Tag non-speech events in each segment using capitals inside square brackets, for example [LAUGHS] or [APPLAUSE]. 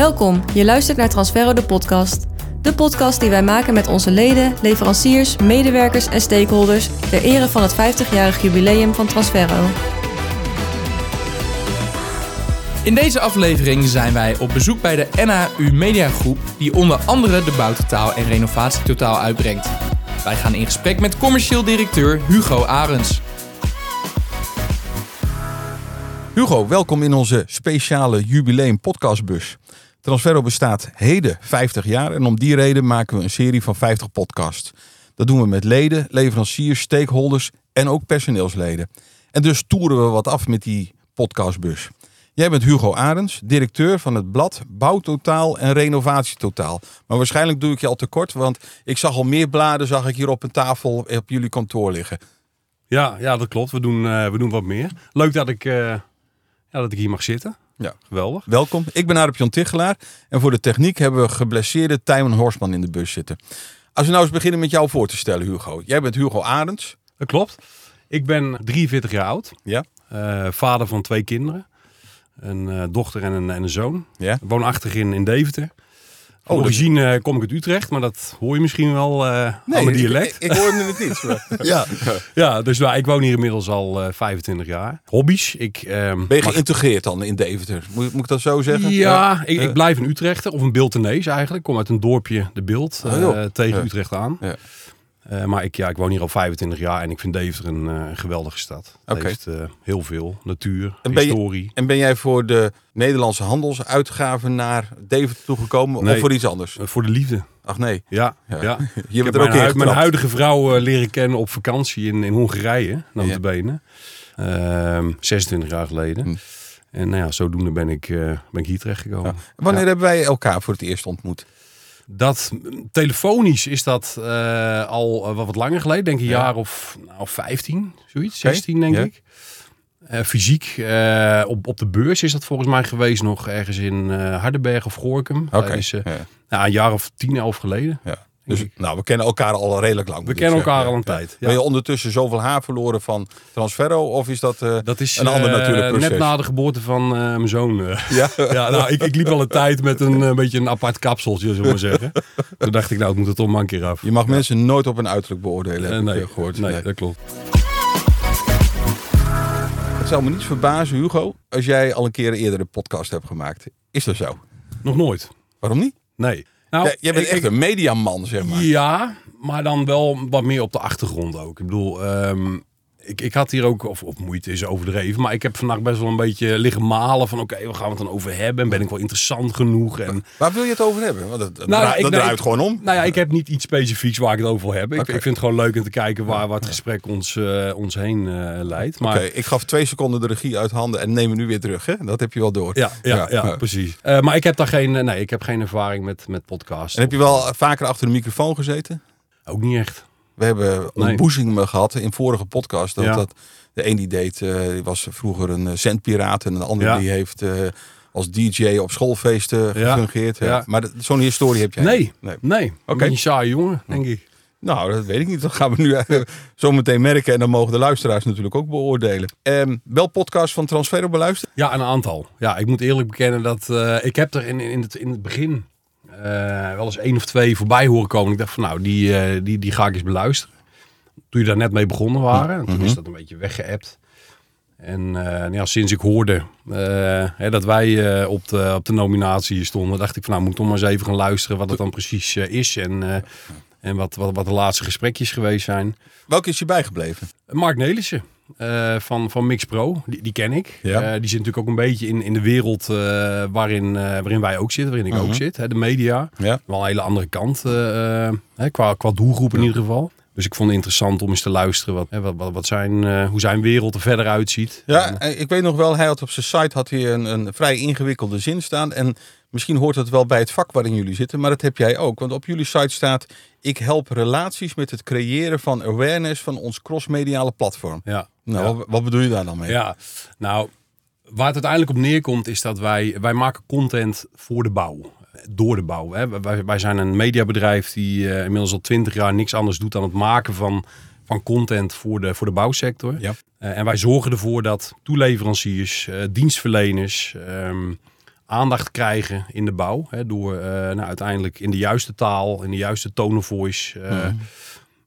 Welkom, je luistert naar Transferro de podcast. De podcast die wij maken met onze leden, leveranciers, medewerkers en stakeholders ter ere van het 50-jarig jubileum van Transferro. In deze aflevering zijn wij op bezoek bij de NAU Media Groep, die onder andere de Bouwtotaal en Renovatietotaal uitbrengt. Wij gaan in gesprek met commercieel directeur Hugo Arends. Hugo, welkom in onze speciale jubileum podcastbus. Transferro bestaat heden 50 jaar en om die reden maken we een serie van 50 podcasts. Dat doen we met leden, leveranciers, stakeholders en ook personeelsleden. En dus toeren we wat af met die podcastbus. Jij bent Hugo Arends, directeur van het blad Bouwtotaal en Renovatietotaal. Maar waarschijnlijk doe ik je al tekort, want ik zag al meer bladen zag ik hier op een tafel op jullie kantoor liggen. Ja, ja dat klopt. We doen, uh, we doen wat meer. Leuk dat ik, uh, ja, dat ik hier mag zitten. Ja. Geweldig. Welkom. Ik ben Arep Jan Tichelaar en voor de techniek hebben we geblesseerde Tijmen Horsman in de bus zitten. Als we nou eens beginnen met jou voor te stellen, Hugo. Jij bent Hugo Arends. Dat klopt. Ik ben 43 jaar oud. Ja. Uh, vader van twee kinderen. Een uh, dochter en een, en een zoon. Ja. Woonachtig in, in Deventer. Oh, origine uh, kom ik uit Utrecht, maar dat hoor je misschien wel uh, nee, aan mijn dialect. Ik, ik hoorde het niet. [LAUGHS] Maar... ja. ja, dus nou, ik woon hier inmiddels al uh, 25 jaar. Hobby's. Ik, um, ben je geïntegreerd dan in Deventer? Moet, moet ik dat zo zeggen? Ja, ja. Ik, ik, blijf een Utrechter of een Beeltenees eigenlijk. Ik kom uit een dorpje, De Beeld, oh, tegen. Utrecht aan. Ja. Uh, maar ik, ja, ik woon hier al 25 jaar en ik vind Deventer een, uh, een geweldige stad. Het okay. heeft uh, heel veel natuur, en historie. Je, en ben jij voor de Nederlandse handelsuitgaven naar Deventer toegekomen nee, of voor iets anders? voor de liefde. Ach nee. Ja, ja. ja. [LAUGHS] Je bent er ook mijn, hu mijn huidige vrouw leren kennen op vakantie in, in Hongarije, notabene. Ja. 26 jaar geleden. Hm. En nou ja, zodoende ben ik, ben ik hier terechtgekomen. Ja. Wanneer hebben wij elkaar voor het eerst ontmoet? Dat telefonisch is dat uh, al uh, wat langer geleden, denk ik een ja. jaar of nou, 15, zoiets, 16 okay. denk ja. ik. Uh, fysiek op, op de beurs is dat volgens mij geweest nog ergens in Hardenberg of Gorkum. Okay. is nou, een jaar of 10, 11 geleden. Ja. Dus nou, we kennen elkaar al redelijk lang. We kennen elkaar al een tijd. Ja. Ben je ondertussen zoveel haar verloren van Transferro? Of is dat, uh, dat is, een ander natuurlijk proces? Net na de geboorte van uh, mijn zoon. [LAUGHS] Ja? [LAUGHS] ja, nou, ik, ik liep al een tijd met een, een beetje een apart kapseltje, zullen we zeggen. [LAUGHS] Toen dacht ik, nou, het moet er toch maar een keer af. Je mag mensen nooit op een uiterlijk beoordelen, heb nee, ik gehoord. Nee, nee, dat klopt. Het zou me niets verbazen, Hugo, als jij al een keer eerder een podcast hebt gemaakt. Is dat zo? Nog nooit. Waarom niet? Nee. Nou, ja, jij bent echt een mediaman, zeg maar. Ja, maar dan wel wat meer op de achtergrond ook. Ik bedoel, um, ik, ik had hier ook, of, of moeite is overdreven, maar ik heb vandaag best wel een beetje liggen malen van oké, okay, waar gaan we het dan over hebben? En ben ik wel interessant genoeg? En... Waar wil je het over hebben? Want dat, dat, nou, draait, dat draait ik, gewoon om. Nou ja, ik heb niet iets specifieks waar ik het over wil hebben. Okay. Ik, ik, vind het gewoon leuk om te kijken waar, waar het gesprek ons, uh, ons heen uh, leidt. Maar... Oké, okay, ik gaf twee seconden de regie uit handen en neem hem nu weer terug. Hè? Dat heb je wel door. Ja, ja, ja, ja precies. Uh, maar ik heb daar geen, nee, ik heb geen ervaring met, met podcasts. En heb je wel vaker achter de microfoon gezeten? Ook niet echt. We hebben ontboezingen nee. gehad in vorige podcast. Dat, ja. dat de een die deed, uh, die was vroeger een zendpiraat. En de ander ja. die heeft uh, als DJ op schoolfeesten gefungeerd. Ja. Maar zo'n historie heb jij nee. niet? Nee, nee. Oké. Okay. Een saai jongen, denk ik. Nou, dat weet ik niet. Dat gaan we nu [LAUGHS] zo meteen merken. En dan mogen de luisteraars natuurlijk ook beoordelen. Um, wel podcast van Transferro beluisteren? Ja, een aantal. Ja, ik moet eerlijk bekennen dat ik heb er in, in, het, in het begin wel eens één of twee voorbij horen komen. Ik dacht van nou, die, uh, die, die ga ik eens beluisteren. Toen je daar net mee begonnen waren. En toen mm -hmm. is dat een beetje weggeëpt. En uh, ja, sinds ik hoorde hè, dat wij op, de, op de nominatie stonden, dacht ik van nou, moet ik toch maar eens even gaan luisteren wat het dan precies is. En, en wat, wat, wat de laatste gesprekjes geweest zijn. Welke is je bijgebleven? Mark Nelissen. Uh, van, van Mix Pro, die, die ken ik. Ja. Uh, die zit natuurlijk ook een beetje in, in de wereld uh, waarin, waarin wij ook zitten, waarin ik -huh. ook zit. Hè, de media. Ja. Wel een hele andere kant, hè, qua, qua doelgroep in ieder geval. Dus ik vond het interessant om eens te luisteren wat, hè, wat, wat, wat zijn, hoe zijn wereld er verder uitziet. Ja, en, ik weet nog wel, hij had op zijn site had hij een, een vrij ingewikkelde zin staan. En misschien hoort het wel bij het vak waarin jullie zitten, maar dat heb jij ook. Want op jullie site staat, ik help relaties met het creëren van awareness van ons crossmediale platform. Ja. Nou, ja. wat bedoel je daar dan mee? Ja, nou, waar het uiteindelijk op neerkomt is dat wij, wij maken content voor de bouw. Door de bouw. Hè. Wij, wij zijn een mediabedrijf die uh, inmiddels al twintig jaar niks anders doet dan het maken van, van content voor de, voor de bouwsector. Ja. Uh, en wij zorgen ervoor dat toeleveranciers, uh, dienstverleners, um, aandacht krijgen in de bouw. Hè, door eh, nou, uiteindelijk in de juiste taal, in de juiste tone of voice, eh,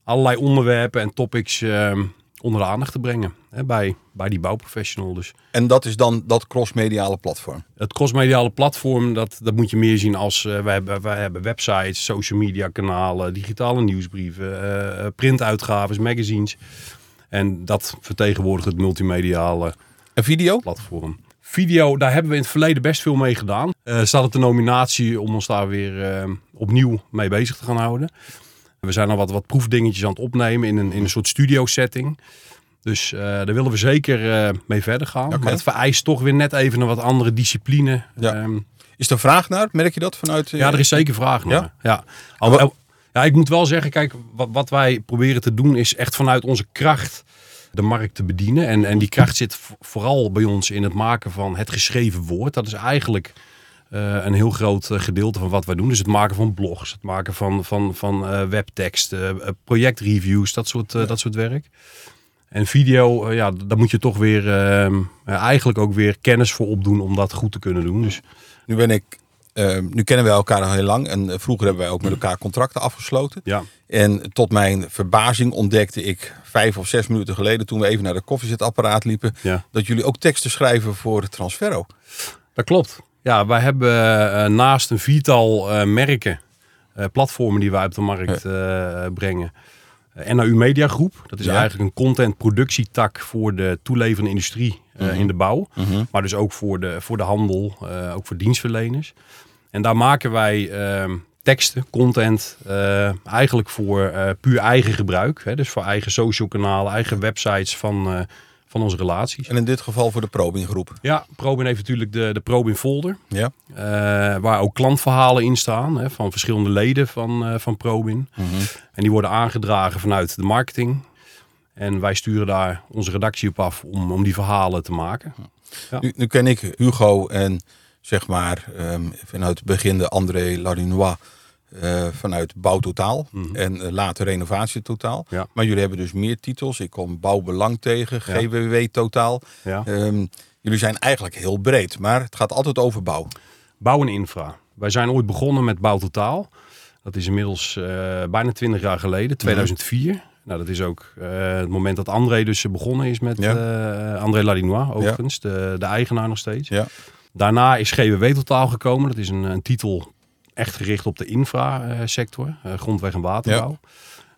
allerlei onderwerpen en topics eh, onder de aandacht te brengen. Hè, bij, bij die bouwprofessional. Dus En dat is dan dat crossmediale platform. het crossmediale platform, dat, dat moet je meer zien als... eh, wij, hebben, wij hebben websites, social media kanalen, digitale nieuwsbrieven, eh, printuitgaves, magazines. En dat vertegenwoordigt het multimediale En video? platform. Video, daar hebben we in het verleden best veel mee gedaan. Eh staat het de nominatie om ons daar weer opnieuw mee bezig te gaan houden. We zijn al wat, wat proefdingetjes aan het opnemen in een, in een soort studio setting. Dus eh, daar willen we zeker eh, mee verder gaan. Maar het vereist toch weer net even een wat andere discipline. Ja. Ehm, Is er vraag naar? Merk je dat vanuit... eh, ja, er is zeker vraag naar. Ja? Ja? Al- al- ja, ik moet wel zeggen, kijk, wat, wat wij proberen te doen is echt vanuit onze kracht de markt te bedienen. En, en die kracht zit vo- vooral bij ons in het maken van het geschreven woord. Dat is eigenlijk een heel groot eh, gedeelte van wat wij doen. Dus het maken van blogs, het maken van, van, van eh, webteksten, eh, projectreviews, dat soort, eh, dat soort werk. En video, eh, ja, daar moet je toch weer ehm, eh, eigenlijk ook weer kennis voor opdoen om dat goed te kunnen doen. Dus Nu ben ik... eh, nu kennen wij elkaar al heel lang. En eh, vroeger hebben wij ook met elkaar contracten afgesloten. ja, En tot mijn verbazing ontdekte ik vijf of zes minuten geleden... toen we even naar de koffiezetapparaat liepen... ja. dat jullie ook teksten schrijven voor Transferro. Dat klopt. Ja, wij hebben eh, naast een viertal eh, merken, eh, platformen die wij op de markt brengen. NAU Media Groep, dat is Ja. eigenlijk een content productietak voor de toeleverende industrie eh, in de bouw. Maar dus ook voor de, voor de handel, ook voor dienstverleners. En daar maken wij ehm, teksten, content, eigenlijk voor puur eigen gebruik. Hè? Dus voor eigen social kanalen, eigen websites van, van onze relaties. En in dit geval voor de Probing groep. Ja, Probin heeft natuurlijk de, de Probin folder. Ja. Eh, waar ook klantverhalen in staan hè, van verschillende leden van, eh, van Probin. En die worden aangedragen vanuit de marketing. En wij sturen daar onze redactie op af om, om die verhalen te maken. Nu, nu ken ik Hugo en zeg maar ehm, vanuit het begin de André Larinois eh, vanuit Bouwtotaal en eh, later Renovatie Totaal. Ja. Maar jullie hebben dus meer titels. Ik kom Bouwbelang tegen, Ja. GWW Totaal. Ja. Ehm, jullie zijn eigenlijk heel breed, maar het gaat altijd over bouw. Bouw en infra. Wij zijn ooit begonnen met Bouw Totaal. Dat is inmiddels eh, bijna 20 jaar geleden, 2004. Nou, dat is ook het moment dat André dus begonnen is met André Ladinois, overigens, de, de eigenaar nog steeds. Ja. Daarna is GWW Totaal gekomen. Dat is een, een titel echt gericht op de infrasector, eh grondweg en waterbouw.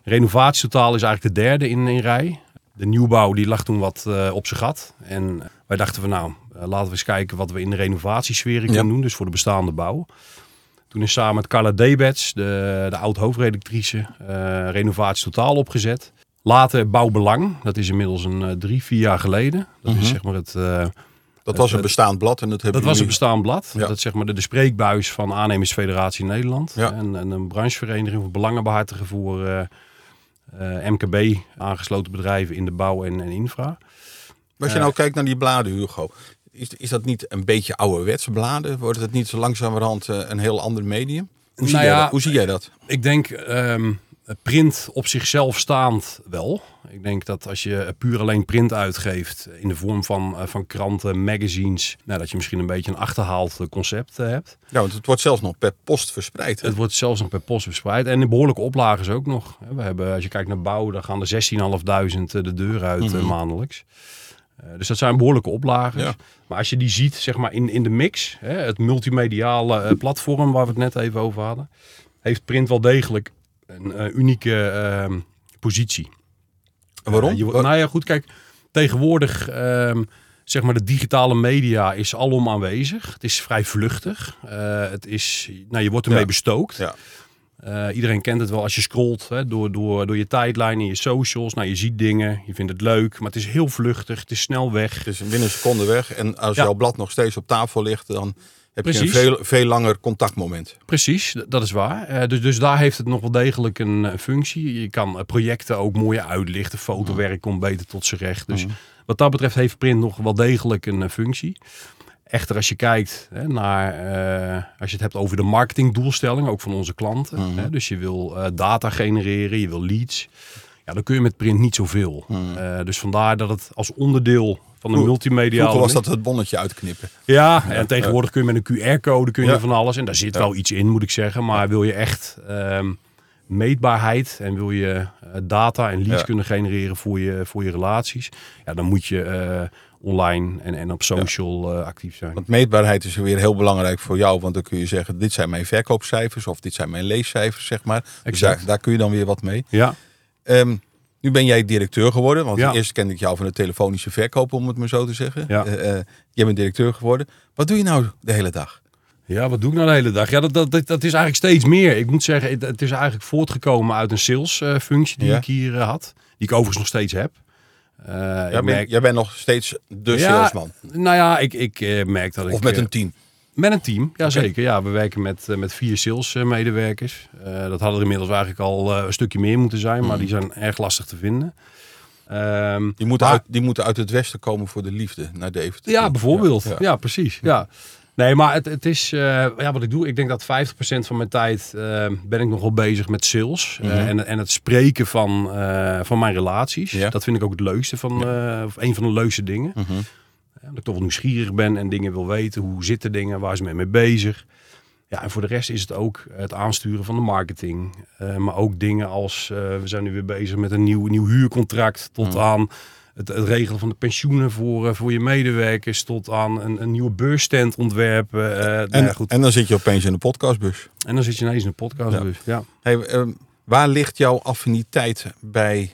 Renovatie Totaal is eigenlijk de derde in, in rij. De nieuwbouw die lag toen wat eh, op zijn gat. En wij dachten van nou, eh, laten we eens kijken wat we in de renovatiesfeer kunnen Ja. doen. Dus voor de bestaande bouw. Toen is samen met Carla Debets, de, de oud-hoofdredactrice, eh, Renovatie Totaal opgezet. Later Bouwbelang, dat is inmiddels een eh, drie, vier jaar geleden. Dat is zeg maar het, eh, Dat was een het- bestaand blad en dat hebben dat was een bestaand blad. Ja. Dat zeg maar de, de spreekbuis van Aannemersfederatie Nederland. Ja. En, en een branchevereniging voor belangenbehartigen voor eh, eh, MKB, aangesloten bedrijven in de bouw en, en infra. Als je nou kijkt naar die bladen, Hugo. Is, is dat niet een beetje ouderwetse bladen? Wordt het niet zo langzamerhand eh, een heel ander medium? Hoe, zie, Nou jij ja, dat? Hoe zie jij dat? Ik denk ehm, print op zichzelf staand wel. Ik denk dat als je puur alleen print uitgeeft in de vorm van, eh, van kranten, magazines, nou, dat je misschien een beetje een achterhaald eh, concept eh, hebt. Ja, want het wordt zelfs nog per post verspreid. hè? Het wordt zelfs nog per post verspreid. En in behoorlijke oplages ook nog. We hebben, als je kijkt naar bouw, dan gaan er 16.500 de deur uit eh, maandelijks. Dus dat zijn behoorlijke oplages. Ja. Maar als je die ziet, zeg maar, in, in de mix, hè, het multimediale platform waar we het net even over hadden, heeft print wel degelijk een eh, unieke ehm, positie. En waarom? Eh, je, nou ja, goed, kijk, tegenwoordig, ehm, zeg maar, de digitale media is alom aanwezig. Het is vrij vluchtig. Eh, het is, nou, je wordt ermee Ja. bestookt. Ja. Iedereen kent het wel als je scrolt hè, door, door, door je tijdlijn en je socials. Nou, je ziet dingen, je vindt het leuk, maar het is heel vluchtig. Het is snel weg. Het is binnen een seconde weg. En als Ja. jouw blad nog steeds op tafel ligt, dan heb je Precies. een veel, veel langer contactmoment. Precies, dat is waar. Eh, dus, dus daar heeft het nog wel degelijk een functie. Je kan eh, projecten ook mooier uitlichten. Fotowerk komt beter tot zijn recht. Dus wat dat betreft heeft print nog wel degelijk een eh, functie. Echter, als je kijkt hè, naar, als je het hebt over de marketingdoelstelling, ook van onze klanten. Hè, dus je wil data genereren, je wil leads. Ja, dan kun je met print niet zoveel. Eh, dus vandaar dat het als onderdeel van de multimediale... Vroeger was dat het bonnetje uitknippen. Ja, en tegenwoordig kun je met een QR-code kun je Ja. van alles. En daar zit Ja. wel iets in, moet ik zeggen. Maar wil je echt ehm, meetbaarheid en wil je eh, data en leads kunnen genereren voor je, voor je relaties, ja, dan moet je eh, online en, en op social actief zijn. Want meetbaarheid is weer heel belangrijk voor jou. Want dan kun je zeggen, dit zijn mijn verkoopcijfers of dit zijn mijn leescijfers, zeg maar. Dus Exact. daar, daar kun je dan weer wat mee. Ja, Ehm, nu ben jij directeur geworden. Want Ja. eerst kende ik jou van de telefonische verkoop, om het maar zo te zeggen. Ja. Eh, eh, jij bent directeur geworden. Wat doe je nou de hele dag? Ja, wat doe ik nou de hele dag? Ja, dat, dat, dat, dat is eigenlijk steeds meer. Ik moet zeggen, het, is eigenlijk voortgekomen uit een sales eh, functie die Ja. ik hier eh, had. Die ik overigens nog steeds heb. Jij, bent, merk, jij bent nog steeds de salesman. nou ja, ik, ik merk dat ik... Of met een team. Met een team, ja zeker. Ja, we werken met, eh, met vier sales eh, medewerkers. Eh, dat hadden er inmiddels eigenlijk al een stukje meer moeten zijn, maar die zijn erg lastig te vinden. Ehm, Die moeten, maar- uit, die moeten uit het westen komen voor de liefde naar Deventer. Ja, bijvoorbeeld. Ja, Ja, ja. precies. Ja. Nee, maar het, het is, ja, wat ik doe, ik denk dat 50% van mijn tijd ben ik nog wel bezig met sales. Mhm. en, en het spreken van, van mijn relaties. Ja. Dat vind ik ook het leukste van, of een van de leukste dingen. Mhm. Dat ik toch wel nieuwsgierig ben en dingen wil weten. Hoe zitten dingen? Waar is men mee bezig? Ja, en voor de rest is het ook het aansturen van de marketing. Eh, maar ook dingen als, eh, we zijn nu weer bezig met een nieuw, nieuw huurcontract. Tot Mm. aan het, het regelen van de pensioenen voor, eh, voor je medewerkers. Tot aan een, een nieuwe beursstand ontwerpen. Nou En, ja, goed. en dan zit je opeens in de podcastbus. en dan zit je ineens in een podcast. Ja. Ja. Hey, ehm, waar ligt jouw affiniteit bij,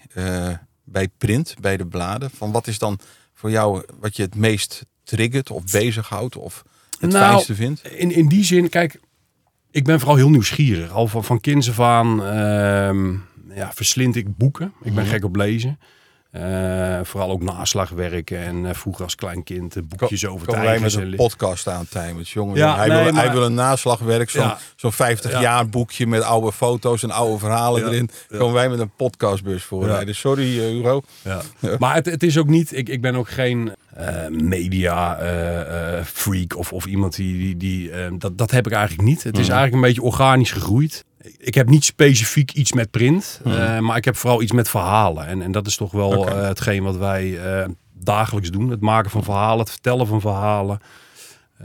bij print, bij de bladen? Van wat is dan voor jou wat je het meest triggert of bezighoudt of het Nou, fijnste vindt? In, in die zin, kijk, ik ben vooral heel nieuwsgierig. Al van, van kinds af aan ehm, ja, verslind ik boeken. Ik ben Mhm. gek op lezen. Eh, vooral ook naslagwerken en eh, vroeger als klein kind eh, boekjes over Komen wij met een podcast aan, Tijmers. Jongen, Ja, hij, nee, wil, hij wil een naslagwerk, zo'n Ja. zo'n 50 Ja. jaar boekje met oude foto's en oude verhalen erin. Komen wij met een podcastbus voor. Ja. rijden. Sorry, Hugo. Ja. Maar het, het is ook niet, ik, ik ben ook geen media freak of, of iemand die, die, die dat, dat heb ik eigenlijk niet. Het is Mhm. eigenlijk een beetje organisch gegroeid. Ik heb niet specifiek iets met print, eh, maar ik heb vooral iets met verhalen. En, en dat is toch wel Mhm. Eh, hetgeen wat wij eh, dagelijks doen. Het maken van verhalen, het vertellen van verhalen.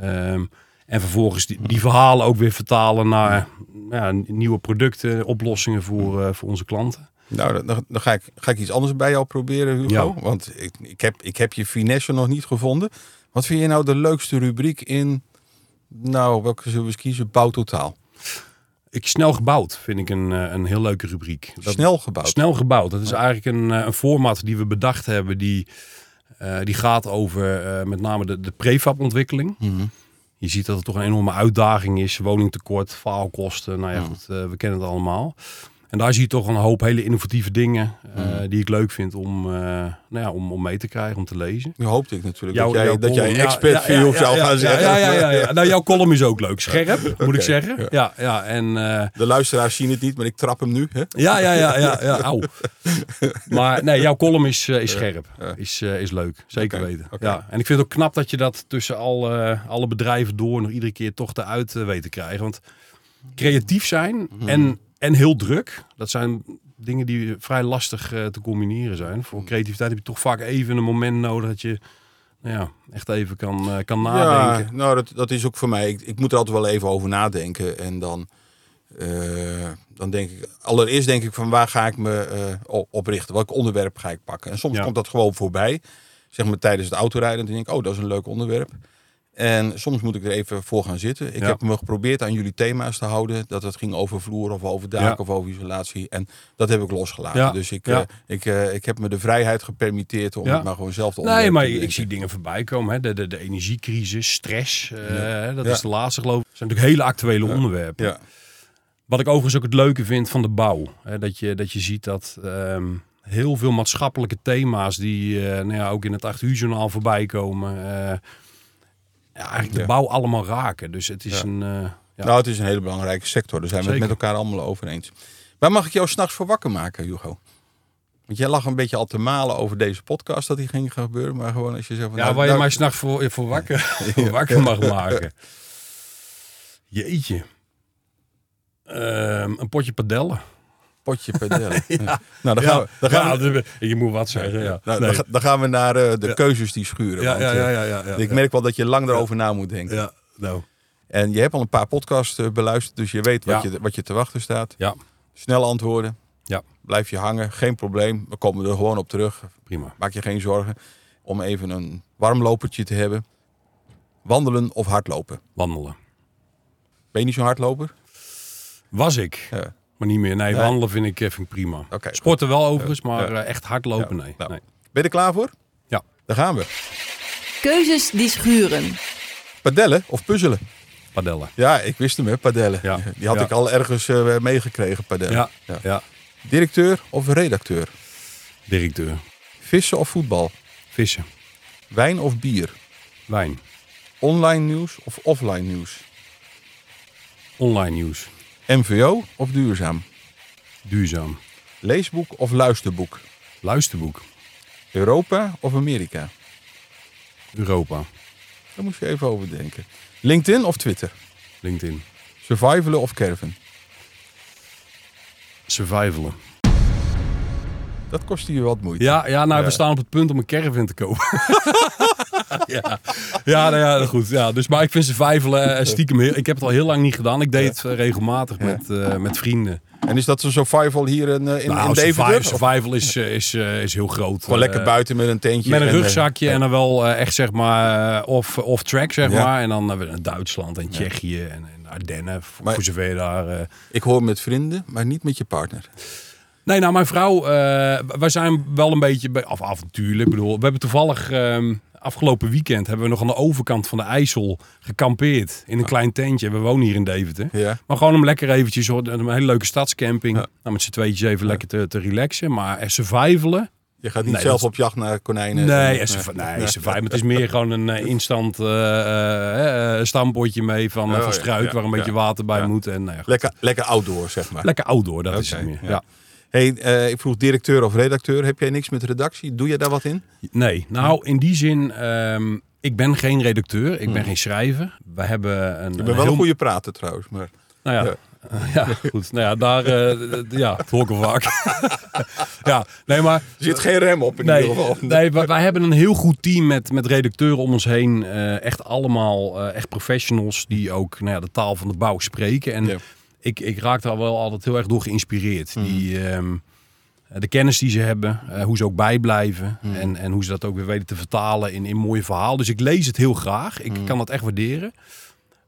Ehm, en vervolgens die, die verhalen ook weer vertalen naar ja, nieuwe producten, oplossingen voor, voor onze klanten. Nou, dan, dan- dan ga, ik, ga ik iets anders bij jou proberen, Hugo. Ja. Want ik, ik, heb, ik heb je finesse nog niet gevonden. Wat vind je nou de leukste rubriek in, nou, welke zullen we eens kiezen? Bouwtotaal. Ik snel gebouwd vind ik een, eh, een heel leuke rubriek. Dat- Snel gebouwd. Snel gebouwd. Dat is eigenlijk een, eh, een format die we bedacht hebben. Die, eh, die gaat over met name de, de prefabontwikkeling. Mhm. Je ziet dat het toch een enorme uitdaging is. Woningtekort, faalkosten. Nou ja, Ja. goed, we kennen het allemaal. En daar zie je toch een hoop hele innovatieve dingen eh, Mhm. die ik leuk vind om, eh, nou ja, om, om mee te krijgen, om te lezen. Nu hoopte ik natuurlijk Jouw- dat jij, dat jij expert ja, viel ja, zou gaan zeggen. Ja, ja, ja, ja. [LAUGHS] Nou, jouw column is ook leuk. Scherp, moet ik zeggen. ja. Ja. En, eh, De luisteraars zien het niet, maar ik trap hem nu. Hè? Ja, ja, ja, ja, ja. [LAUGHS] Auw. Maar nee, jouw column is, is scherp. Is, is leuk. Zeker weten. Ja. En ik vind het ook knap dat je dat tussen alle, alle bedrijven door nog iedere keer toch eruit weet te krijgen. Want creatief zijn Mhm. en, en heel druk, dat zijn dingen die vrij lastig eh, te combineren zijn. Voor creativiteit heb je toch vaak even een moment nodig dat je nou ja, echt even kan, eh, kan nadenken. Ja, nou, dat, dat is ook voor mij. Ik, ik moet er altijd wel even over nadenken. En dan, eh, dan denk ik, allereerst denk ik van waar ga ik me op, op richten? Welk onderwerp ga ik pakken? En soms Ja. komt dat gewoon voorbij. Zeg maar tijdens het autorijden. Dan denk ik, oh, dat is een leuk onderwerp. En soms moet ik er even voor gaan zitten. Ik Ja. heb me geprobeerd aan jullie thema's te houden. Dat het ging over vloer of over daken Ja. of over isolatie. En dat heb ik losgelaten. Ja. Dus ik, eh, ik, eh, ik heb me de vrijheid gepermitteerd om het maar gewoon zelf te Nee, onderwerp maar ik, zie dingen voorbij komen. Hè. De, de, de energiecrisis, stress. eh. Dat is de laatste geloof ik. Dat zijn natuurlijk hele actuele onderwerpen. Wat ik overigens ook het leuke vind van de bouw. Hè, dat, je, dat je ziet dat ehm, heel veel maatschappelijke thema's die nou ja, ook in het 8 uur journaal voorbij komen. Ja, eigenlijk de bouw allemaal raken. Dus het is een... eh, ja. Nou, het is een hele belangrijke sector. Daar zijn we het met elkaar allemaal over eens. Waar mag ik jou s'nachts voor wakker maken, Hugo? Want jij lag een beetje al te malen over deze podcast dat die ging gebeuren. Maar gewoon als je zegt van... ja, nou, waar je nou- mij s'nachts voor, voor wakker, [LAUGHS] voor wakker mag maken. Jeetje. Ehm, een potje padellen. Potje padellen. [LAUGHS] ja. Nou, dan gaan, Ja, we, dan, gaan ja, we, je moet wat zeggen. Ja, nou, Nee. dan, ga- dan gaan we naar eh, de Ja. keuzes die schuren. ja, want, ja, eh, ja, ja, ja, ja, ik ja. merk wel dat je lang erover na moet denken. Ja, nou. En je hebt al een paar podcasts eh, beluisterd, dus je weet wat, Ja. je, wat je te wachten staat. Ja, Snel antwoorden. Ja. Blijf je hangen, geen probleem. We komen er gewoon op terug. prima. Maak je geen zorgen. Om even een warmlopertje te hebben. Wandelen of hardlopen. Wandelen. Ben je niet zo'n hardloper? Was ik, Ja. Maar niet meer. Nee, Nee. wandelen vind ik, eh, vind ik prima. Oké. Sporten wel overigens, maar Ja. eh, echt hardlopen, Ja. nee. Nou. nee. Ben je er klaar voor? Ja. Daar gaan we. Keuzes die schuren. Padellen of puzzelen? Padellen. Ja, ik wist hem, hè, padellen. Ja. [LAUGHS] Die had Ja. ik al ergens eh, meegekregen, padellen. Ja, Ja. ja. Directeur of redacteur? Directeur. Vissen of voetbal? Vissen. Wijn of bier? Wijn. Online nieuws of offline nieuws? Online nieuws. MVO of duurzaam? Duurzaam. Leesboek of luisterboek? Luisterboek. Europa of Amerika? Europa. Daar moet je even over denken. LinkedIn of Twitter? LinkedIn. Survivalen of caravan? Survivalen. Dat kost je wat moeite. Ja, ja nou, we staan op het punt om een caravan te kopen. [LAUGHS] ja, ja, nou ja, goed. Ja, dus, maar ik vind survivalen eh, stiekem heel... Ik heb het al heel lang niet gedaan. Ik deed het eh, regelmatig met, eh, met vrienden. En is dat een survival hier in, in, nou, in survival, survival is, is, is heel groot. Gewoon lekker buiten met een tentje? Met een en, rugzakje en dan wel echt zeg maar off, off track zeg Ja. maar. En dan hebben we naar Duitsland en Tsjechië en, en Ardennen. Voor, Maar- voor zover je daar... Ik hoor met vrienden, maar niet met je partner. Nee, nou, mijn vrouw, eh wij zijn wel een beetje be- af, avontuurlijk. Ik bedoel, we hebben toevallig ehm, afgelopen weekend hebben we nog aan de overkant van de IJssel gekampeerd in een klein tentje. We wonen hier in Deventer. Ja. Maar gewoon om lekker eventjes, hoor, een hele leuke stadscamping. Ja. Nou, met z'n tweetjes even lekker te, te relaxen. Maar er survivalen? Je gaat niet Nee, zelf dat- op jacht naar konijnen. Nee, en- er nee, survival. Het is meer gewoon een eh, [LAUGHS] instant eh, stampotje mee van, Oh, van struik waar een beetje water bij moet. En, nou. Lekker, lekker outdoor, zeg maar. lekker outdoor, dat is het meer. ja. Hey, eh, ik vroeg directeur of redacteur. Heb jij niks met redactie? Doe je daar wat in? Nee, nou in die zin, ehm, ik ben geen redacteur, ik ben geen schrijver. We hebben een, Ik ben wel een goede prater trouwens. Maar... Nou ja, Ja. [LAUGHS] ja, goed. Nou ja, daar, d- ja, hoor al vaak. [LAUGHS] ja, nee, maar Er zit geen rem op in nee, ieder geval. nee, wij, wij hebben een heel goed team met, met redacteuren om ons heen. Eh, echt allemaal echt professionals die ook nou ja, de taal van de bouw spreken. En Ja. Ik, ik raak daar wel altijd heel erg door geïnspireerd. Mhm. Die, ehm, de kennis die ze hebben, eh, hoe ze ook bijblijven Mhm. en, en hoe ze dat ook weer weten te vertalen in, in mooie verhaal. Dus ik lees het heel graag. Mhm. Ik kan dat echt waarderen.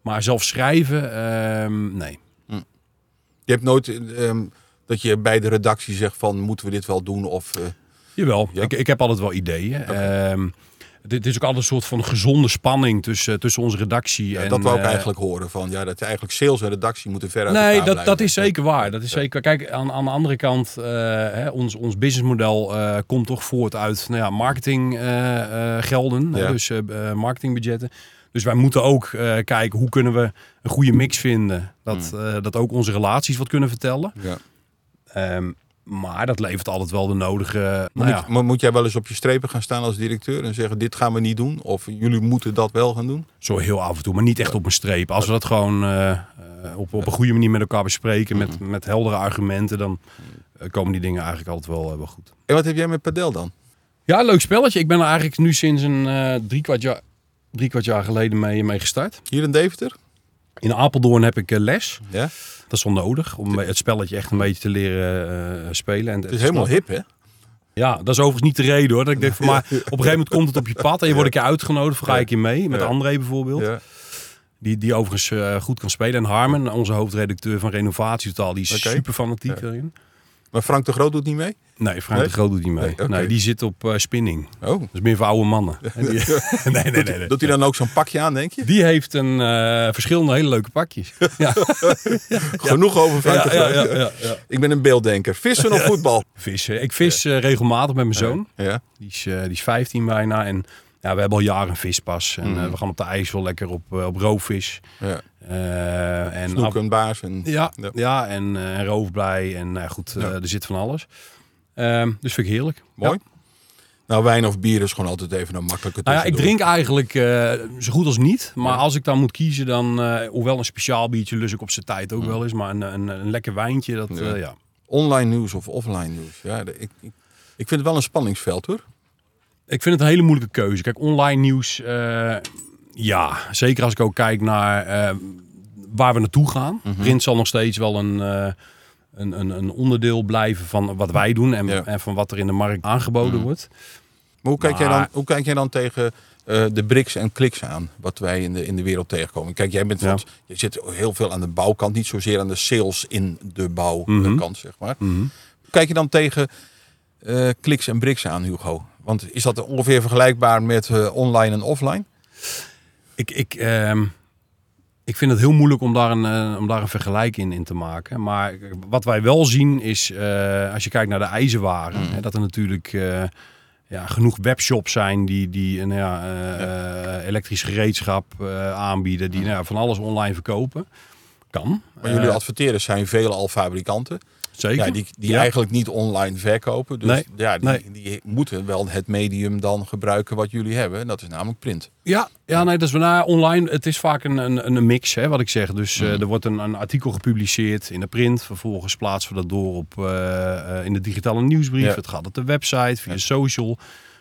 Maar zelf schrijven, ehm, nee. Je hebt nooit ehm, dat je bij de redactie zegt van moeten we dit wel doen of eh, Jawel, Ja. ik, ik heb altijd wel ideeën. Ehm, dit is ook altijd een soort van gezonde spanning tussen, tussen onze redactie ja, en... dat wou ik eh, eigenlijk horen van ja dat eigenlijk sales en redactie moeten ver uit Nee, dat, blijven. dat is zeker waar. Dat is zeker. Kijk, aan, aan de andere kant, eh, hè, ons, ons businessmodel eh, komt toch voort uit nou ja, marketinggelden, Ja. dus marketingbudgetten. Dus wij moeten ook kijken hoe kunnen we een goede mix vinden. Dat, Hmm. dat ook onze relaties wat kunnen vertellen. Ja. Ehm, maar dat levert altijd wel de nodige. Maar, nou ja, moet, maar moet jij wel eens op je strepen gaan staan als directeur en zeggen dit gaan we niet doen of jullie moeten dat wel gaan doen? Zo heel af en toe, maar niet echt op een streep. Als we dat gewoon eh, eh, op, op een goede manier met elkaar bespreken, met, Mhm. met heldere argumenten, dan eh, komen die dingen eigenlijk altijd wel, wel goed. En wat heb jij met padel dan? Ja, leuk spelletje. Ik ben er eigenlijk nu sinds een eh drie, kwart jaar, drie kwart jaar geleden mee, mee gestart. Hier in Deventer? In Apeldoorn heb ik les. Ja. Dat is wel nodig om het spelletje echt een beetje te leren eh, spelen. En Het is helemaal hip hè? Ja, dat is overigens niet de reden hoor. Dat ik denk van, maar op een gegeven moment komt het op je pad en je wordt een keer uitgenodigd. Of ga ik je mee, met. André bijvoorbeeld. Die, die overigens eh, goed kan spelen. En Harmen, onze hoofdredacteur van Renovatie Totaal, die is super fanatiek Ja. Maar Frank de Groot doet niet mee? Nee, Frank Nee? de Groot doet niet mee. Nee, die zit op eh, spinning. Oh. Dat is meer voor oude mannen. [LAUGHS] En die, nee, [LAUGHS] nee, nee, nee. Doet hij dan ook zo'n pakje aan, denk je? Die heeft een eh, verschillende hele leuke pakjes. [LAUGHS] Ja, Genoeg over Frank de ja, Groot. ja, ja, ja. Ik ben een beelddenker. Vissen of voetbal? Vissen. Ik vis eh, regelmatig met mijn zoon. Ja. Die is, die is 15 bijna. En ja, we hebben al jaren een vispas. En Mhm. eh, we gaan op de IJssel lekker op, eh, op roofvis. ja. Eh, en Snoek en baas. En... Ja, Ja. ja. en roofblij. En nou goed, Ja. er zit van alles. Ehm, dus vind ik heerlijk. Mooi. Ja. Nou, wijn of bier is gewoon altijd even een makkelijke Nou ja, ik drink eigenlijk zo goed als niet. Maar Ja. als ik dan moet kiezen, dan... hoewel een speciaal biertje lus ik op zijn tijd ook Mm. wel eens. Maar een, een, een lekker wijntje, dat... Ja. Online nieuws of offline nieuws? Ja, ik, ik, ik vind het wel een spanningsveld hoor. Ik vind het een hele moeilijke keuze. Kijk, online nieuws, eh, ja, zeker als ik ook kijk naar eh, waar we naartoe gaan. Mhm. Print zal nog steeds wel een, eh, een, een, een onderdeel blijven van wat wij doen en, Ja. en van wat er in de markt aangeboden Mhm. wordt. Maar hoe kijk, jij, dan, hoe kijk jij dan tegen de BRICS en kliks aan? Wat wij in de, in de wereld tegenkomen. Kijk, jij bent Ja. je zit heel veel aan de bouwkant. Niet zozeer aan de sales in de bouwkant, Mhm. zeg maar. Mhm. Hoe kijk je dan tegen eh kliks en BRICS aan, Hugo? Want is dat ongeveer vergelijkbaar met eh, online en offline? Ik, ik, ehm, ik vind het heel moeilijk om daar een, eh, om daar een vergelijking in, in te maken. Maar wat wij wel zien is, eh, als je kijkt naar de ijzerwaren, Mm. hè, dat er natuurlijk ja, genoeg webshops zijn die, die ja, eh, elektrisch gereedschap aanbieden, die nou, ja, van alles online verkopen. Kan. Maar jullie adverteerders zijn veelal fabrikanten. Zeker. Ja, die die Ja. eigenlijk niet online verkopen. Dus Nee, ja, die, nee. die moeten wel het medium dan gebruiken wat jullie hebben. En dat is namelijk print. Ja, ja, nee, dat is nou, online. Het is vaak een, een, een mix, hè, wat ik zeg. Dus eh, Mhm. er wordt een, een artikel gepubliceerd in de print. Vervolgens plaatsen we dat door op, eh, eh, in de digitale nieuwsbrief. Ja. Het gaat op de website, via social.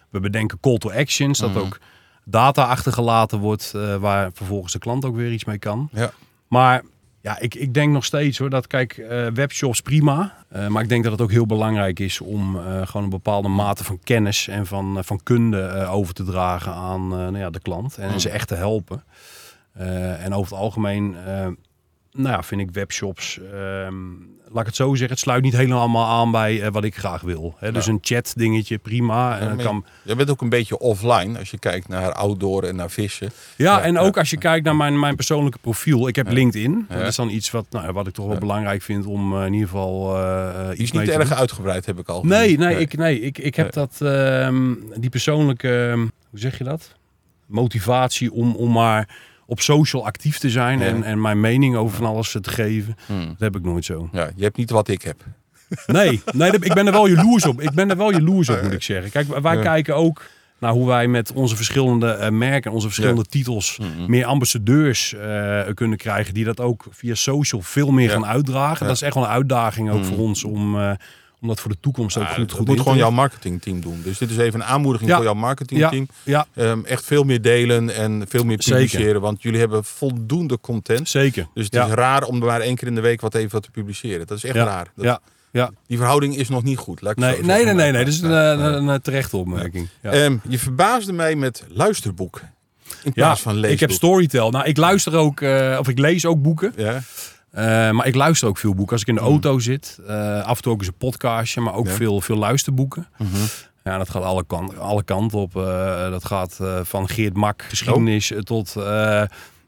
We bedenken call to actions, dat Mhm. ook data achtergelaten wordt... waar vervolgens de klant ook weer iets mee kan. Ja. Maar ja, ik, ik denk nog steeds hoor, dat kijk, eh, webshops prima. Eh, maar ik denk dat het ook heel belangrijk is om eh, gewoon een bepaalde mate van kennis en van, van kunde over te dragen aan nou ja, de klant. En Mm. ze echt te helpen. En over het algemeen, nou ja, vind ik webshops, ehm, laat ik het zo zeggen, het sluit niet helemaal aan bij eh, wat ik graag wil. Hè? Dus een chat dingetje, prima. En dan kan, Je bent ook een beetje offline als je kijkt naar outdoor en naar vissen. Ja, Ja, en ook als je kijkt naar mijn, mijn persoonlijke profiel. Ik heb. LinkedIn. Dat is dan iets wat, nou, wat ik toch wel belangrijk vind om eh, in ieder geval Die iets is niet erg uitgebreid, heb ik al Nee, gezien. nee, ik, nee ik, ik heb Nee. dat, ehm, die persoonlijke, ehm, hoe zeg je dat? Motivatie om, om maar op social actief te zijn Ja. en, en mijn mening over van alles te geven. Hmm. Dat heb ik nooit zo. Ja, je hebt niet wat ik heb. Nee, nee ik ben er wel jaloers op. Ik ben er wel jaloers op, moet ik zeggen. Kijk, wij Ja. kijken ook naar hoe wij met onze verschillende eh, merken, onze verschillende titels, Mhm. meer ambassadeurs eh, kunnen krijgen. Die dat ook via social veel meer gaan uitdragen. Dat is echt wel een uitdaging ook voor ons om, eh, om dat voor de toekomst ook Ja, goed, dat goed moet in te gewoon jouw marketingteam doen. Dus dit is even een aanmoediging Ja. voor jouw marketingteam. Ja, Ehm, echt veel meer delen en veel meer Zeker. publiceren. Want jullie hebben voldoende content. zeker. Dus het ja. is raar om maar één keer in de week wat even wat te publiceren. Dat is echt Ja. raar. Dat- Ja, ja. Die verhouding is nog niet goed. Laat ik het Nee, zo nee, nee, nee, nee. Dat is een, Ja. een, een terechte opmerking. Ja. Ehm, je verbaasde mij met luisterboek. In plaats van leesboek. ik heb Storytel. Nou, ik luister ook, eh, of ik lees ook boeken. Ja, Eh, maar ik luister ook veel boeken. Als ik in de auto zit, eh, af en toe ook eens een podcastje, maar ook Ja. veel, veel luisterboeken. Mhm. Ja, dat gaat alle, kan, alle kanten op. Eh, dat gaat van Geert Mak, geschiedenis, eh, tot,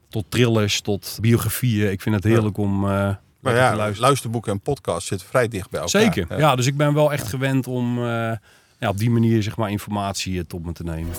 tot thrillers, tot biografieën. Ik vind het heerlijk om Maar ja, luisterboeken en podcast zitten vrij dicht bij elkaar. Zeker, ja. Dus ik ben wel echt gewend om ja, op die manier zeg maar, informatie tot me te nemen.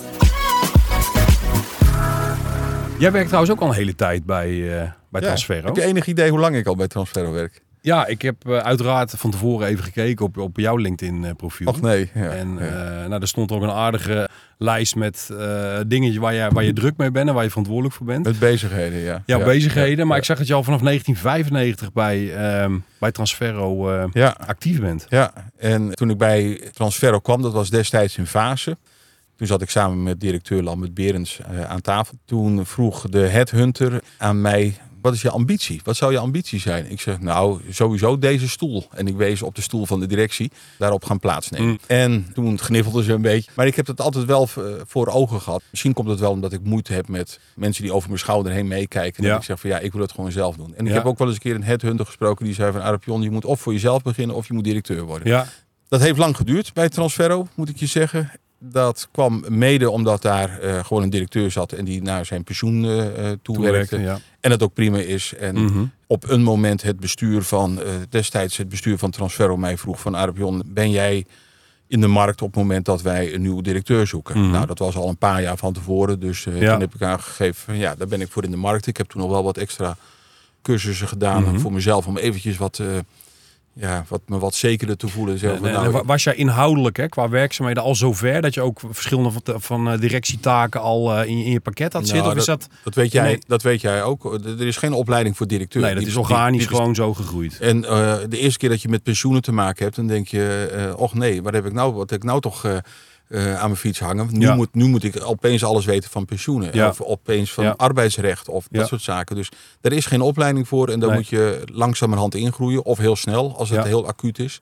Jij werkt trouwens ook al een hele tijd bij, bij Ja. Transferro. Heb je enig idee hoe lang ik al bij Transferro werk? Ja, ik heb eh, uiteraard van tevoren even gekeken op, op jouw LinkedIn-profiel. Och nee. Ja, En ja. eh, nou, er stond ook een aardige lijst met eh dingen waar je, waar je druk mee bent en waar je verantwoordelijk voor bent. Met bezigheden, ja. Ja, bezigheden, maar ik zag dat je al vanaf 1995 bij, ehm, bij Transferro eh, Ja, actief bent. ja, en toen ik bij Transferro kwam, dat was destijds in fase. Toen zat ik samen met directeur Lambert Berends eh, aan tafel. Toen vroeg de headhunter aan mij, wat is je ambitie? Wat zou je ambitie zijn? Ik zeg, nou, sowieso deze stoel. En ik wees op de stoel van de directie, daarop gaan plaatsnemen. Mm. En toen gniffelde ze een beetje. Maar ik heb dat altijd wel eh, voor ogen gehad. Misschien komt het wel omdat ik moeite heb met mensen die over mijn schouder heen meekijken. En Ja. dat ik zeg van ja, ik wil het gewoon zelf doen. En ik Ja. heb ook wel eens een keer een headhunter gesproken die zei van Arapion, je moet of voor jezelf beginnen of je moet directeur worden. Ja, Dat heeft lang geduurd bij Transferro, moet ik je zeggen. Dat kwam mede omdat daar eh, gewoon een directeur zat en die naar zijn pensioen eh, eh, toewerkte. toewerken. Ja. En het ook prima is. En Mhm. op een moment het bestuur van, destijds het bestuur van Transferro mij vroeg van Arapion, ben jij in de markt op het moment dat wij een nieuwe directeur zoeken? Mhm. Nou, dat was al een paar jaar van tevoren. Dus Ja. toen heb ik aangegeven van ja, daar ben ik voor in de markt. Ik heb toen nog wel wat extra cursussen gedaan Mhm. voor mezelf om eventjes wat... ja, wat, me wat zekerder te voelen. En, nou, was jij inhoudelijk hè, qua werkzaamheden al zover dat je ook verschillende van, van eh, directietaken al eh, in, je- in je pakket had Nou, zitten? Of is dat, dat, weet jij, Nee. dat weet jij ook. Er is geen opleiding voor directeur. nee, dat Die- is organisch die- gewoon zo gegroeid. En eh, de eerste keer dat je met pensioenen te maken hebt, dan denk je, eh och nee, wat heb ik nou, wat heb ik nou toch eh, aan mijn fiets hangen? Nu, Ja. moet, nu moet ik opeens alles weten van pensioenen. Ja. Of opeens van Ja. arbeidsrecht of dat soort zaken. Dus er is geen opleiding voor en daar Nee. moet je langzamerhand ingroeien. Of heel snel, als het heel acuut is.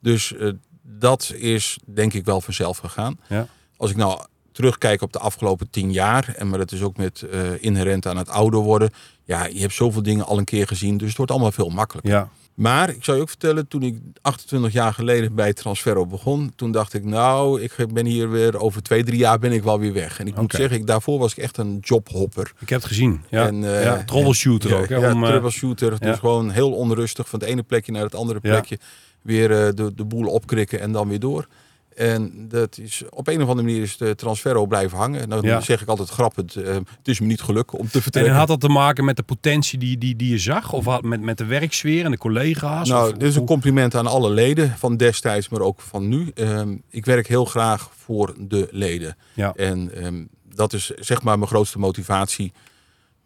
Dus eh, dat is denk ik wel vanzelf gegaan. Ja. Als ik nou terugkijk op de afgelopen tien jaar, en maar dat is ook met eh, inherent aan het ouder worden. Ja, je hebt zoveel dingen al een keer gezien, dus het wordt allemaal veel makkelijker. Ja, Maar ik zou je ook vertellen, toen ik 28 jaar geleden bij Transferro begon, toen dacht ik, nou, ik ben hier weer over twee, drie jaar ben ik wel weer weg. En ik moet zeggen, ik, daarvoor was ik echt een jobhopper. ik heb het gezien. Ja, En, ja troubleshooter ook. Hè, ja, om, eh, troubleshooter. ja. Dus gewoon heel onrustig van het ene plekje naar het andere plekje. Weer eh, de, de boel opkrikken en dan weer door. En dat is, op een of andere manier is de Transferro blijven hangen. Nou, Ja. dan zeg ik altijd grappig, eh, het is me niet gelukt om te en vertrekken. had dat te maken met de potentie die, die, die je zag? Of had met, met de werksfeer en de collega's? Nou, Of- dit is een compliment aan alle leden van destijds, maar ook van nu. Ehm, ik werk heel graag voor de leden. Ja. En ehm, dat is zeg maar mijn grootste motivatie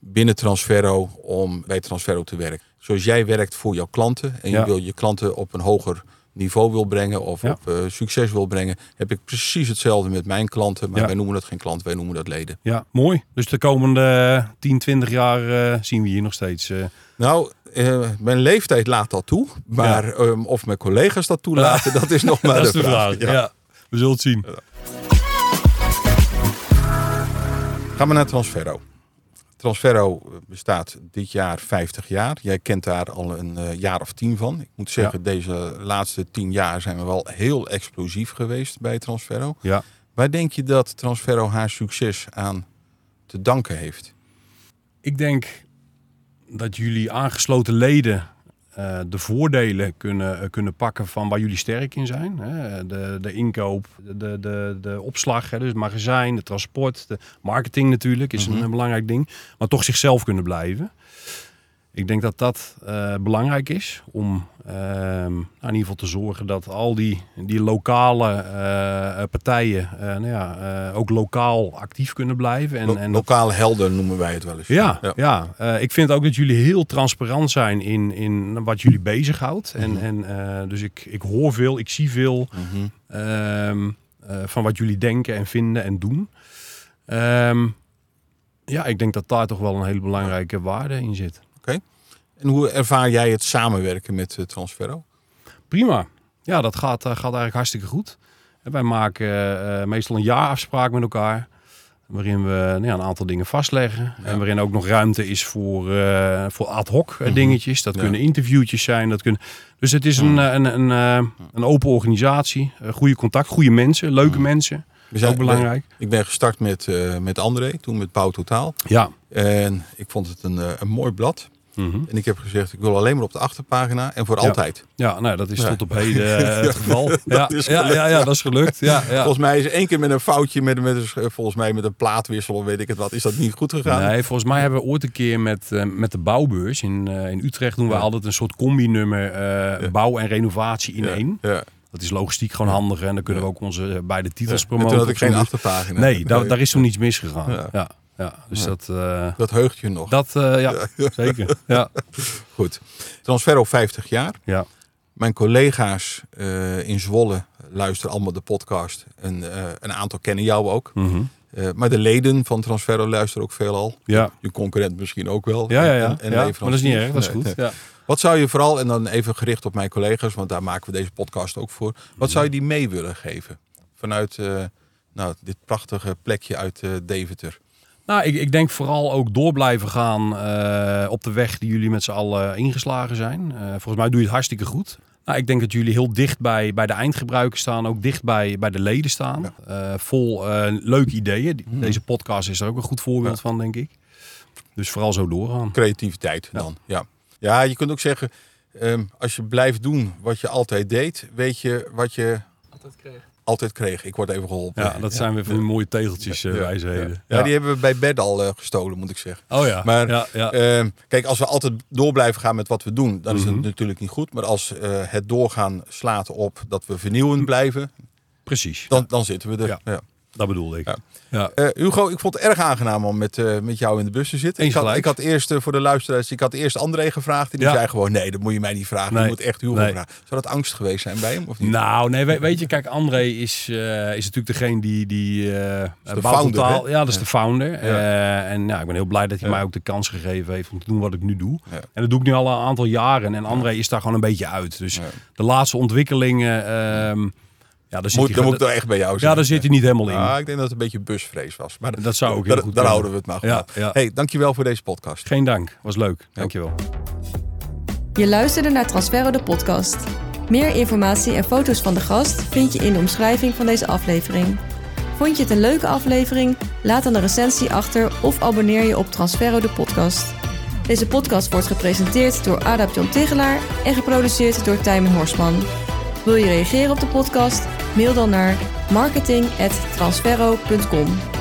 binnen Transferro om bij Transferro te werken. Zoals jij werkt voor jouw klanten en je wil je klanten op een hoger niveau wil brengen of Ja. op eh, succes wil brengen, heb ik precies hetzelfde met mijn klanten. Maar Ja. wij noemen dat geen klant, wij noemen dat leden. Ja, mooi. Dus de komende 10, 20 jaar eh, zien we hier nog steeds. eh, Nou, eh, mijn leeftijd laat dat toe. Maar ehm, of mijn collega's dat toelaten, [LAUGHS] dat is nog maar dat is de de vraag. Ja. we zullen het zien. Gaan we naar Transferro. Transferro bestaat dit jaar 50 jaar. Jij kent daar al een eh, jaar of tien van. Ik moet zeggen, deze laatste tien jaar zijn we wel heel explosief geweest bij Transferro. Ja. Waar denk je dat Transferro haar succes aan te danken heeft? Ik denk dat jullie aangesloten leden eh, de voordelen kunnen, eh, kunnen pakken van waar jullie sterk in zijn. Hè. De, de inkoop, de, de, de opslag, hè, dus het magazijn, de transport, de marketing natuurlijk is een, een belangrijk ding. Maar toch zichzelf kunnen blijven. Ik denk dat dat eh, belangrijk is om nou, in ieder geval te zorgen dat al die, die lokale eh, partijen eh, nou ja, ook lokaal actief kunnen blijven. En, Lo- en lokale helden noemen wij het wel eens. ja, ja. Ik vind ook dat jullie heel transparant zijn in, in wat jullie bezighoudt. En, Mhm. en, dus ik, ik hoor veel, ik zie veel Mhm. ehm, eh, van wat jullie denken en vinden en doen. Ehm, ja, ik denk dat daar toch wel een hele belangrijke waarde in zit. En hoe ervaar jij het samenwerken met eh, Transferro? Prima. Ja, dat gaat, eh, gaat eigenlijk hartstikke goed. En wij maken eh, meestal een jaarafspraak met elkaar. Waarin we nou ja, een aantal dingen vastleggen. En waarin ook nog ruimte is voor, voor ad hoc Mhm. dingetjes. Dat Ja. kunnen interviewtjes zijn. Dat kunnen... Dus het is een, eh, een, een, een open organisatie. Goede contact, goede mensen, leuke mensen. We ook belangrijk. Ik ben gestart met, met André, toen met Pauw Totaal. Ja. En ik vond het een, een mooi blad. Mhm. En ik heb gezegd, ik wil alleen maar op de achterpagina en voor Ja. altijd. Ja, nou, dat is Ja. tot op [LAUGHS] heden eh, het geval. Ja, ja, ja, ja, dat is gelukt. Ja, ja. Volgens mij is één keer met een foutje, met, met, volgens mij met een plaatwissel of weet ik het wat, is dat niet goed gegaan. Nee, volgens mij hebben we ooit een keer met, eh, met de bouwbeurs in, eh, in Utrecht doen we altijd een soort combinummer bouw en renovatie in één. Ja. Dat is logistiek gewoon handig en dan kunnen we ook onze beide titels En promoten. toen had ik geen achterpagina. Nee, daar, daar is toen iets misgegaan. Ja. Ja, dus Ja. dat, eh, Dat heugt je nog. dat eh, ja, [LAUGHS] zeker. Ja, Goed. Transferro 50 jaar. ja. Mijn collega's eh, in Zwolle luisteren allemaal de podcast. En eh, een aantal kennen jou ook. Mhm. Eh, maar de leden van Transferro luisteren ook veelal. ja. Je concurrent misschien ook wel. Ja, ja, ja. En- en ja. leveranciers. Maar dat is niet erg, dat is goed. nee. Ja. Wat zou je vooral, en dan even gericht op mijn collega's, want daar maken we deze podcast ook voor. Wat zou je die mee willen geven? Vanuit eh, nou, dit prachtige plekje uit eh, Deventer. Nou, ik, ik denk vooral ook door blijven gaan eh, op de weg die jullie met z'n allen ingeslagen zijn. Eh, volgens mij doe je het hartstikke goed. Nou, ik denk dat jullie heel dicht bij, bij de eindgebruiker staan, ook dicht bij, bij de leden staan. Eh, vol eh, leuke ideeën. Mhm. Deze podcast is er ook een goed voorbeeld Ja. van, denk ik. Dus vooral zo doorgaan. Creativiteit Ja. dan. Ja. ja, je kunt ook zeggen, ehm, als je blijft doen wat je altijd deed, weet je wat je altijd kreeg. Ik word even geholpen. Ja, dat zijn weer van die mooie tegeltjes eh, wijsheden. Ja, die hebben we bij bed al eh, gestolen, moet ik zeggen. Oh ja. Maar ja, ja. ehm, kijk, als we altijd door blijven gaan met wat we doen, dan is Mhm. het natuurlijk niet goed. Maar als eh, het doorgaan slaat op dat we vernieuwend blijven, Precies. dan, dan zitten we er. Ja. Ja. Dat bedoelde ik. Ja. Eh, Hugo, ik vond het erg aangenaam om met, eh, met jou in de bus te zitten. Ik had, ik had eerst eh, voor de luisteraars, ik had eerst André gevraagd. En die Ja. zei gewoon, nee, dat moet je mij niet vragen. Je moet echt Hugo Nee. vragen. Zou dat angst geweest zijn bij hem of niet? Nou, nee, weet, weet je, kijk, André is, is natuurlijk degene die... die de founder? Ja, dat is Ja. de founder. En ja, ik ben heel blij dat hij mij ook de kans gegeven heeft om te doen wat ik nu doe. En dat doe ik nu al een aantal jaren. En André is daar gewoon een beetje uit. Dus de laatste ontwikkelingen... ehm ja, daar zit Moet, hij dan moet ik toch echt bij jou zijn. Ja, daar zit hij niet helemaal in. Ah, ik denk dat het een beetje busvrees was. Maar Dat zou ook heel daar, goed Daar houden we het maar. Ja, ja. Hey, dankjewel voor deze podcast. Geen dank. Was leuk. Dankjewel. Je luisterde naar Transferro de podcast. Meer informatie en foto's van de gast vind je in de omschrijving van deze aflevering. Vond je het een leuke aflevering? Laat dan een recensie achter of abonneer je op Transferro de podcast. Deze podcast wordt gepresenteerd door Adap John Tigelaar en geproduceerd door Tijmen Horsman. Wil je reageren op de podcast? Mail dan naar marketing.transferro.com.